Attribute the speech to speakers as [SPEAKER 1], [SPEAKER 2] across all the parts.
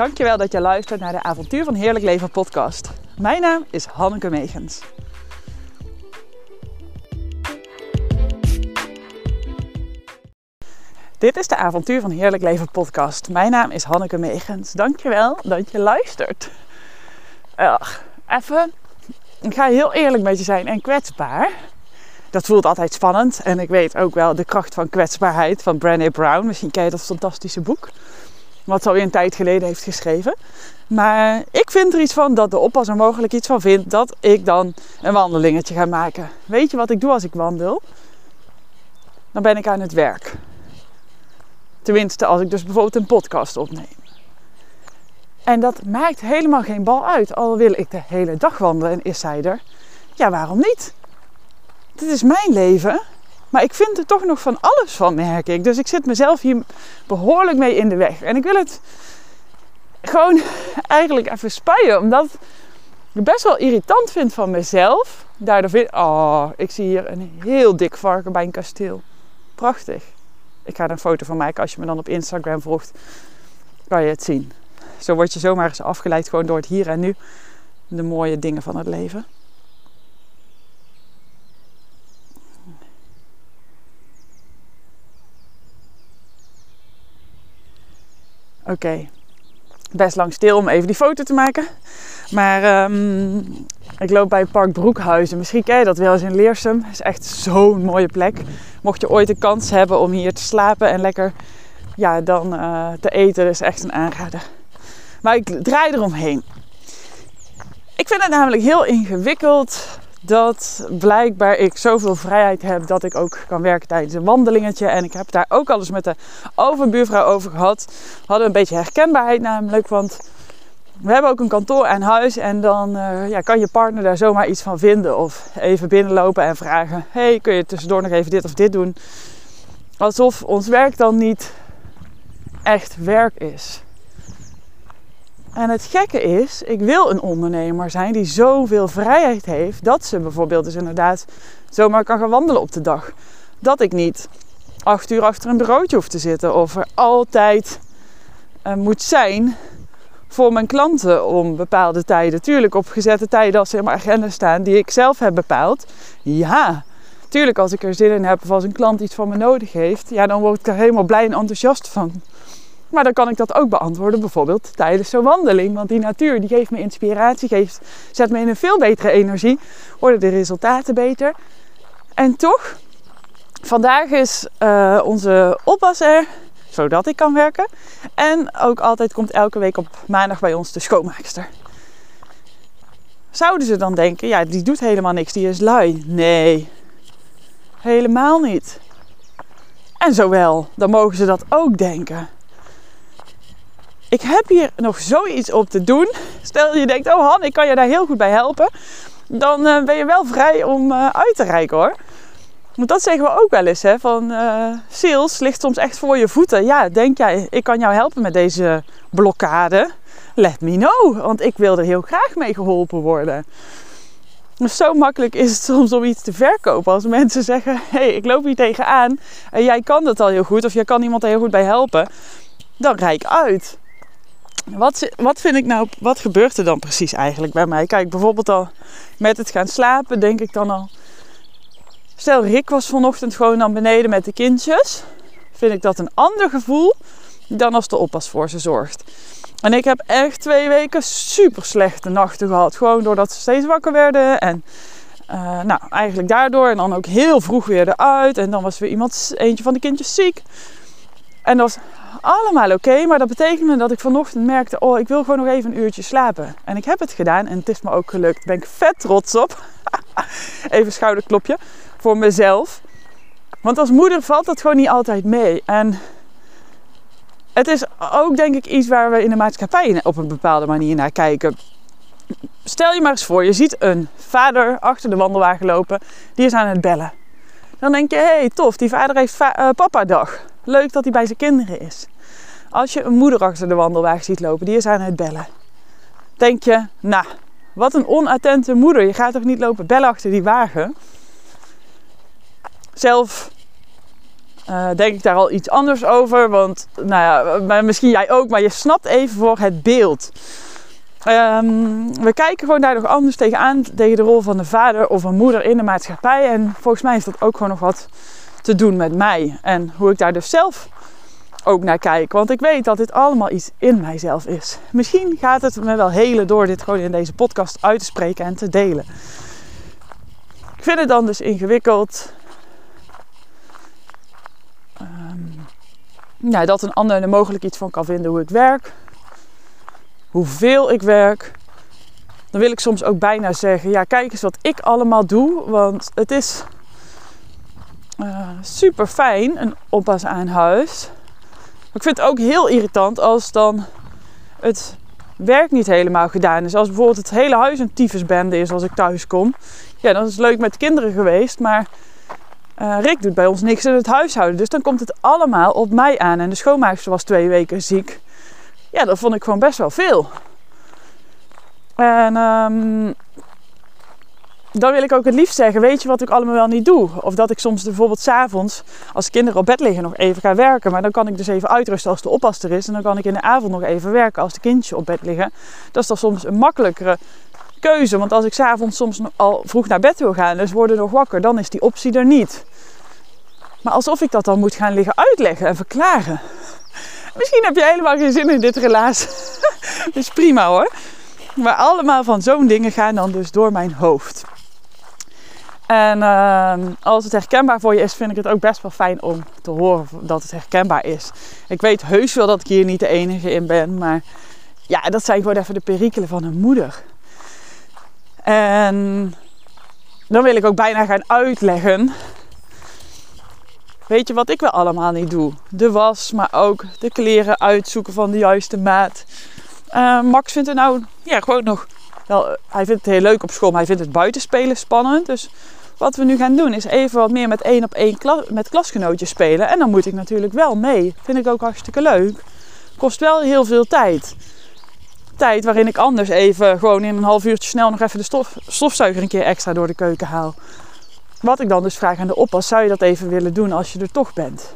[SPEAKER 1] Dankjewel dat je luistert naar de Avontuur van Heerlijk Leven podcast. Mijn naam is Hanneke Megens. Dit is de Avontuur van Heerlijk Leven podcast. Mijn naam is Hanneke Megens. Dankjewel dat je luistert. Ach, even, ik ga heel eerlijk met je zijn en kwetsbaar. Dat voelt altijd spannend. En ik weet ook wel de kracht van kwetsbaarheid van Brené Brown. Misschien ken je dat fantastische boek. Wat ze alweer een tijd geleden heeft geschreven. Maar ik vind er iets van dat de oppasser mogelijk iets van vindt dat ik dan een wandelingetje ga maken. Weet je wat ik doe als ik wandel? Dan ben ik aan het werk. Tenminste, als ik dus bijvoorbeeld een podcast opneem. En dat maakt helemaal geen bal uit. Al wil ik de hele dag wandelen en is zij er. Ja, waarom niet? Dit is mijn leven. Maar ik vind er toch nog van alles van, merk ik. Dus ik zit mezelf hier behoorlijk mee in de weg. En ik wil het gewoon eigenlijk even spuien. Omdat ik best wel irritant vind van mezelf. Daardoor vind oh, ik zie hier een heel dik varken bij een kasteel. Prachtig. Ik ga er een foto van maken als je me dan op Instagram volgt. Kan je het zien. Zo word je zomaar eens afgeleid gewoon door het hier en nu. De mooie dingen van het leven. Oké, best lang stil om even die foto te maken. Maar um, ik loop bij Park Broekhuizen. Misschien ken je dat wel eens in Leersum. Het is echt zo'n mooie plek. Mocht je ooit de kans hebben om hier te slapen en lekker ja, dan uh, te eten, is echt een aanrader. Maar ik draai eromheen. Ik vind het namelijk heel ingewikkeld dat blijkbaar ik zoveel vrijheid heb dat ik ook kan werken tijdens een wandelingetje. En ik heb daar ook al eens met de overbuurvrouw over gehad. We hadden een beetje herkenbaarheid namelijk, want we hebben ook een kantoor aan huis. En dan uh, ja, kan je partner daar zomaar iets van vinden. Of even binnenlopen en vragen, hey, kun je tussendoor nog even dit of dit doen? Alsof ons werk dan niet echt werk is. En het gekke is, ik wil een ondernemer zijn die zoveel vrijheid heeft dat ze bijvoorbeeld dus inderdaad zomaar kan gaan wandelen op de dag. Dat ik niet acht uur achter een bureautje hoef te zitten of er altijd uh, moet zijn voor mijn klanten om bepaalde tijden. Tuurlijk op gezette tijden als ze in mijn agenda staan die ik zelf heb bepaald. Ja, tuurlijk als ik er zin in heb of als een klant iets van me nodig heeft, ja, dan word ik er helemaal blij en enthousiast van. Maar dan kan ik dat ook beantwoorden, bijvoorbeeld tijdens zo'n wandeling. Want die natuur die geeft me inspiratie, geeft, zet me in een veel betere energie, worden de resultaten beter. En toch, vandaag is uh, onze oppas er, zodat ik kan werken. En ook altijd komt elke week op maandag bij ons de schoonmaakster. Zouden ze dan denken, ja, die doet helemaal niks, die is lui? Nee, helemaal niet. En zowel, dan mogen ze dat ook denken ik heb hier nog zoiets op te doen. Stel je denkt, oh Han, ik kan je daar heel goed bij helpen. Dan uh, ben je wel vrij om uh, uit te reiken hoor. Want dat zeggen we ook wel eens. Hè, van uh, sales ligt soms echt voor je voeten. Ja, denk jij, ik kan jou helpen met deze blokkade? Let me know. Want ik wil er heel graag mee geholpen worden. Dus zo makkelijk is het soms om iets te verkopen. Als mensen zeggen, hé, hey, ik loop hier tegenaan. En jij kan dat al heel goed. Of jij kan iemand er heel goed bij helpen. Dan rijk uit. Wat, wat vind ik nou, wat gebeurt er dan precies eigenlijk bij mij? Kijk, bijvoorbeeld al met het gaan slapen, denk ik dan al. Stel, Rick was vanochtend gewoon naar beneden met de kindjes. Vind ik dat een ander gevoel dan als de oppas voor ze zorgt. En ik heb echt twee weken super slechte nachten gehad. Gewoon doordat ze steeds wakker werden. En uh, nou, eigenlijk daardoor. En dan ook heel vroeg weer eruit. En dan was weer iemand, eentje van de kindjes ziek. En dat was allemaal oké, maar dat betekende dat ik vanochtend merkte: oh, ik wil gewoon nog even een uurtje slapen. En ik heb het gedaan en het is me ook gelukt. Daar ben ik vet trots op. even schouderklopje voor mezelf. Want als moeder valt dat gewoon niet altijd mee. En het is ook denk ik iets waar we in de maatschappij op een bepaalde manier naar kijken. Stel je maar eens voor, je ziet een vader achter de wandelwagen lopen, die is aan het bellen. Dan denk je, hé hey, tof, die vader heeft uh, papa dag. Leuk dat hij bij zijn kinderen is. Als je een moeder achter de wandelwagen ziet lopen, die is aan het bellen. Denk je, nou, wat een onattente moeder. Je gaat toch niet lopen bellen achter die wagen? Zelf uh, denk ik daar al iets anders over. Want nou ja, misschien jij ook, maar je snapt even voor het beeld. Um, we kijken gewoon daar nog anders tegenaan, tegen de rol van de vader of een moeder in de maatschappij. En volgens mij is dat ook gewoon nog wat te doen met mij. En hoe ik daar dus zelf ook naar kijk. Want ik weet dat dit allemaal iets in mijzelf is. Misschien gaat het me wel helen door dit gewoon in deze podcast uit te spreken en te delen. Ik vind het dan dus ingewikkeld. Um, dat een ander er mogelijk iets van kan vinden hoe ik werk hoeveel ik werk, dan wil ik soms ook bijna zeggen: ja, kijk eens wat ik allemaal doe. Want het is uh, super fijn, een oppas aan huis. Maar ik vind het ook heel irritant als dan het werk niet helemaal gedaan is. Als bijvoorbeeld het hele huis een tyfusbende is als ik thuis kom. Ja, dan is het leuk met de kinderen geweest, maar uh, Rick doet bij ons niks in het huishouden. Dus dan komt het allemaal op mij aan. En de schoonmaakster was twee weken ziek ja, dat vond ik gewoon best wel veel. En um, dan wil ik ook het liefst zeggen, weet je wat ik allemaal wel niet doe? Of dat ik soms bijvoorbeeld s'avonds, als kinderen op bed liggen, nog even ga werken. Maar dan kan ik dus even uitrusten als de oppas er is. En dan kan ik in de avond nog even werken als de kindjes op bed liggen. Dat is dan soms een makkelijkere keuze. Want als ik s'avonds soms al vroeg naar bed wil gaan, dus worden nog wakker, dan is die optie er niet. Maar alsof ik dat dan moet gaan liggen uitleggen en verklaren. Misschien heb je helemaal geen zin in dit relaas. dat is prima hoor. Maar allemaal van zo'n dingen gaan dan dus door mijn hoofd. En ehm, als het herkenbaar voor je is, vind ik het ook best wel fijn om te horen dat het herkenbaar is. Ik weet heus wel dat ik hier niet de enige in ben, maar ja, dat zijn gewoon even de perikelen van een moeder. En dan wil ik ook bijna gaan uitleggen Weet je wat ik wel allemaal niet doe? De was, maar ook de kleren uitzoeken van de juiste maat. Uh, Max vindt het nou ja, gewoon nog wel. Hij vindt het heel leuk op school, maar hij vindt het buitenspelen spannend. Dus wat we nu gaan doen is even wat meer met één op één klas, met klasgenootjes spelen. En dan moet ik natuurlijk wel mee. Vind ik ook hartstikke leuk. Kost wel heel veel tijd. Tijd waarin ik anders even gewoon in een half uurtje snel nog even de stof, stofzuiger een keer extra door de keuken haal. Wat ik dan dus vraag aan de oppas, zou je dat even willen doen als je er toch bent?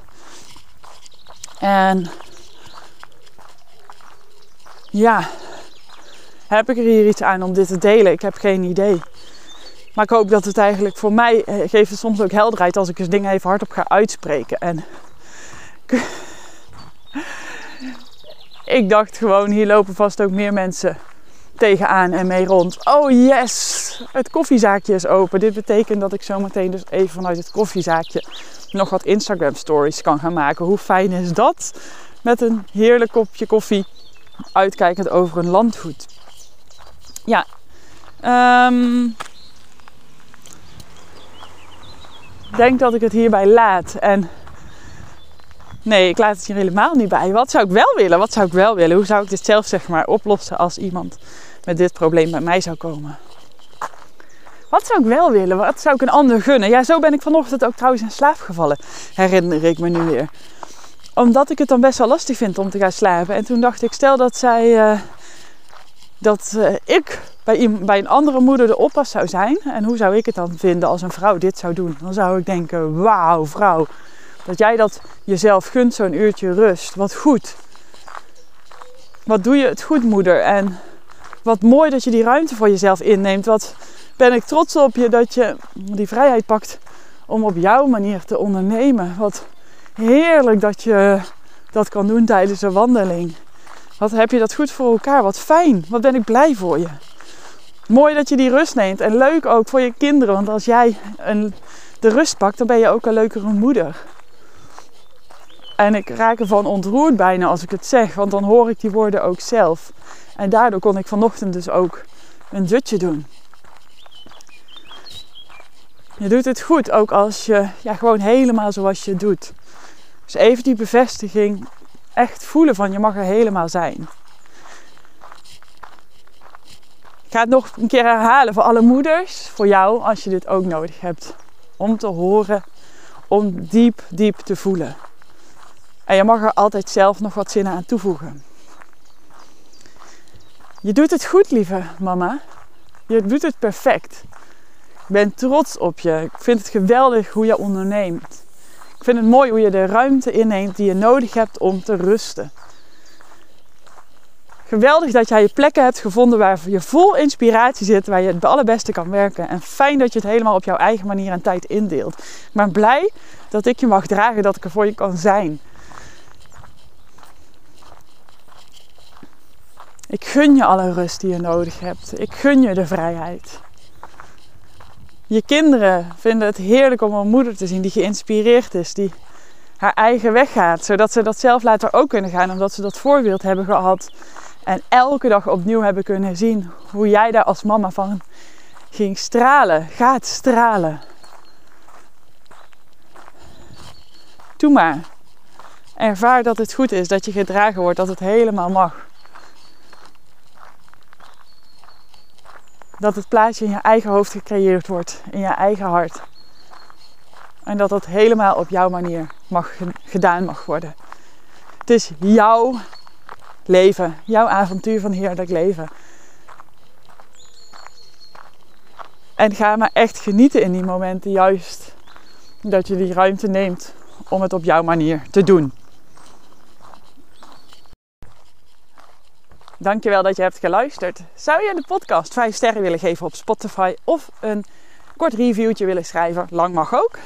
[SPEAKER 1] En ja, heb ik er hier iets aan om dit te delen? Ik heb geen idee. Maar ik hoop dat het eigenlijk voor mij eh, geeft het soms ook helderheid als ik eens dingen even hardop ga uitspreken. En ik dacht gewoon, hier lopen vast ook meer mensen tegenaan en mee rond. Oh yes, het koffiezaakje is open. Dit betekent dat ik zometeen dus even vanuit het koffiezaakje nog wat Instagram stories kan gaan maken. Hoe fijn is dat? Met een heerlijk kopje koffie uitkijkend over een landgoed. Ja, um, denk dat ik het hierbij laat. En nee, ik laat het hier helemaal niet bij. Wat zou ik wel willen? Wat zou ik wel willen? Hoe zou ik dit zelf zeg maar oplossen als iemand met dit probleem bij mij zou komen. Wat zou ik wel willen? Wat zou ik een ander gunnen? Ja, zo ben ik vanochtend ook trouwens in slaap gevallen, herinner ik me nu weer. Omdat ik het dan best wel lastig vind om te gaan slapen. En toen dacht ik, stel dat zij, uh, dat uh, ik bij, bij een andere moeder de oppas zou zijn. En hoe zou ik het dan vinden als een vrouw dit zou doen? Dan zou ik denken, wauw vrouw, dat jij dat jezelf gunt, zo'n uurtje rust. Wat goed. Wat doe je het goed, moeder? En wat mooi dat je die ruimte voor jezelf inneemt. Wat ben ik trots op je dat je die vrijheid pakt om op jouw manier te ondernemen. Wat heerlijk dat je dat kan doen tijdens een wandeling. Wat heb je dat goed voor elkaar? Wat fijn. Wat ben ik blij voor je. Mooi dat je die rust neemt. En leuk ook voor je kinderen. Want als jij een, de rust pakt, dan ben je ook een leukere moeder. En ik raak ervan ontroerd bijna als ik het zeg. Want dan hoor ik die woorden ook zelf. En daardoor kon ik vanochtend dus ook een dutje doen. Je doet het goed, ook als je ja, gewoon helemaal zoals je doet. Dus even die bevestiging echt voelen van je mag er helemaal zijn. Ik ga het nog een keer herhalen voor alle moeders, voor jou als je dit ook nodig hebt. Om te horen, om diep, diep te voelen. En je mag er altijd zelf nog wat zinnen aan toevoegen. Je doet het goed, lieve mama. Je doet het perfect. Ik ben trots op je. Ik vind het geweldig hoe je onderneemt. Ik Ik vind het mooi hoe je de ruimte inneemt die je nodig hebt om te rusten. Geweldig dat jij je plekken hebt gevonden waar je vol inspiratie zit, waar je het allerbeste kan werken. En fijn dat je het helemaal op jouw eigen manier en tijd indeelt. Ben blij dat ik je mag dragen, dat ik er voor je kan zijn. Ik gun je alle rust die je nodig hebt. Ik gun je de vrijheid. Je kinderen vinden het heerlijk om een moeder te zien die geïnspireerd is, die haar eigen weg gaat, zodat ze dat zelf later ook kunnen gaan, omdat ze dat voorbeeld hebben gehad en elke dag opnieuw hebben kunnen zien hoe jij daar als mama van ging stralen, gaat stralen. Doe maar. Ervaar dat het goed is, dat je gedragen wordt, dat het helemaal mag. Dat het plaatje in je eigen hoofd gecreëerd wordt, in je eigen hart. En dat dat helemaal op jouw manier mag, gedaan mag worden. Het is jouw leven, jouw avontuur van heerlijk leven. En ga maar echt genieten in die momenten, juist dat je die ruimte neemt om het op jouw manier te doen. Dankjewel dat je hebt geluisterd. Zou je de podcast 5 sterren willen geven op Spotify of een kort reviewtje willen schrijven, lang mag ook,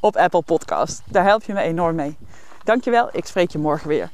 [SPEAKER 1] op Apple Podcast. Daar help je me enorm mee. Dankjewel, ik spreek je morgen weer.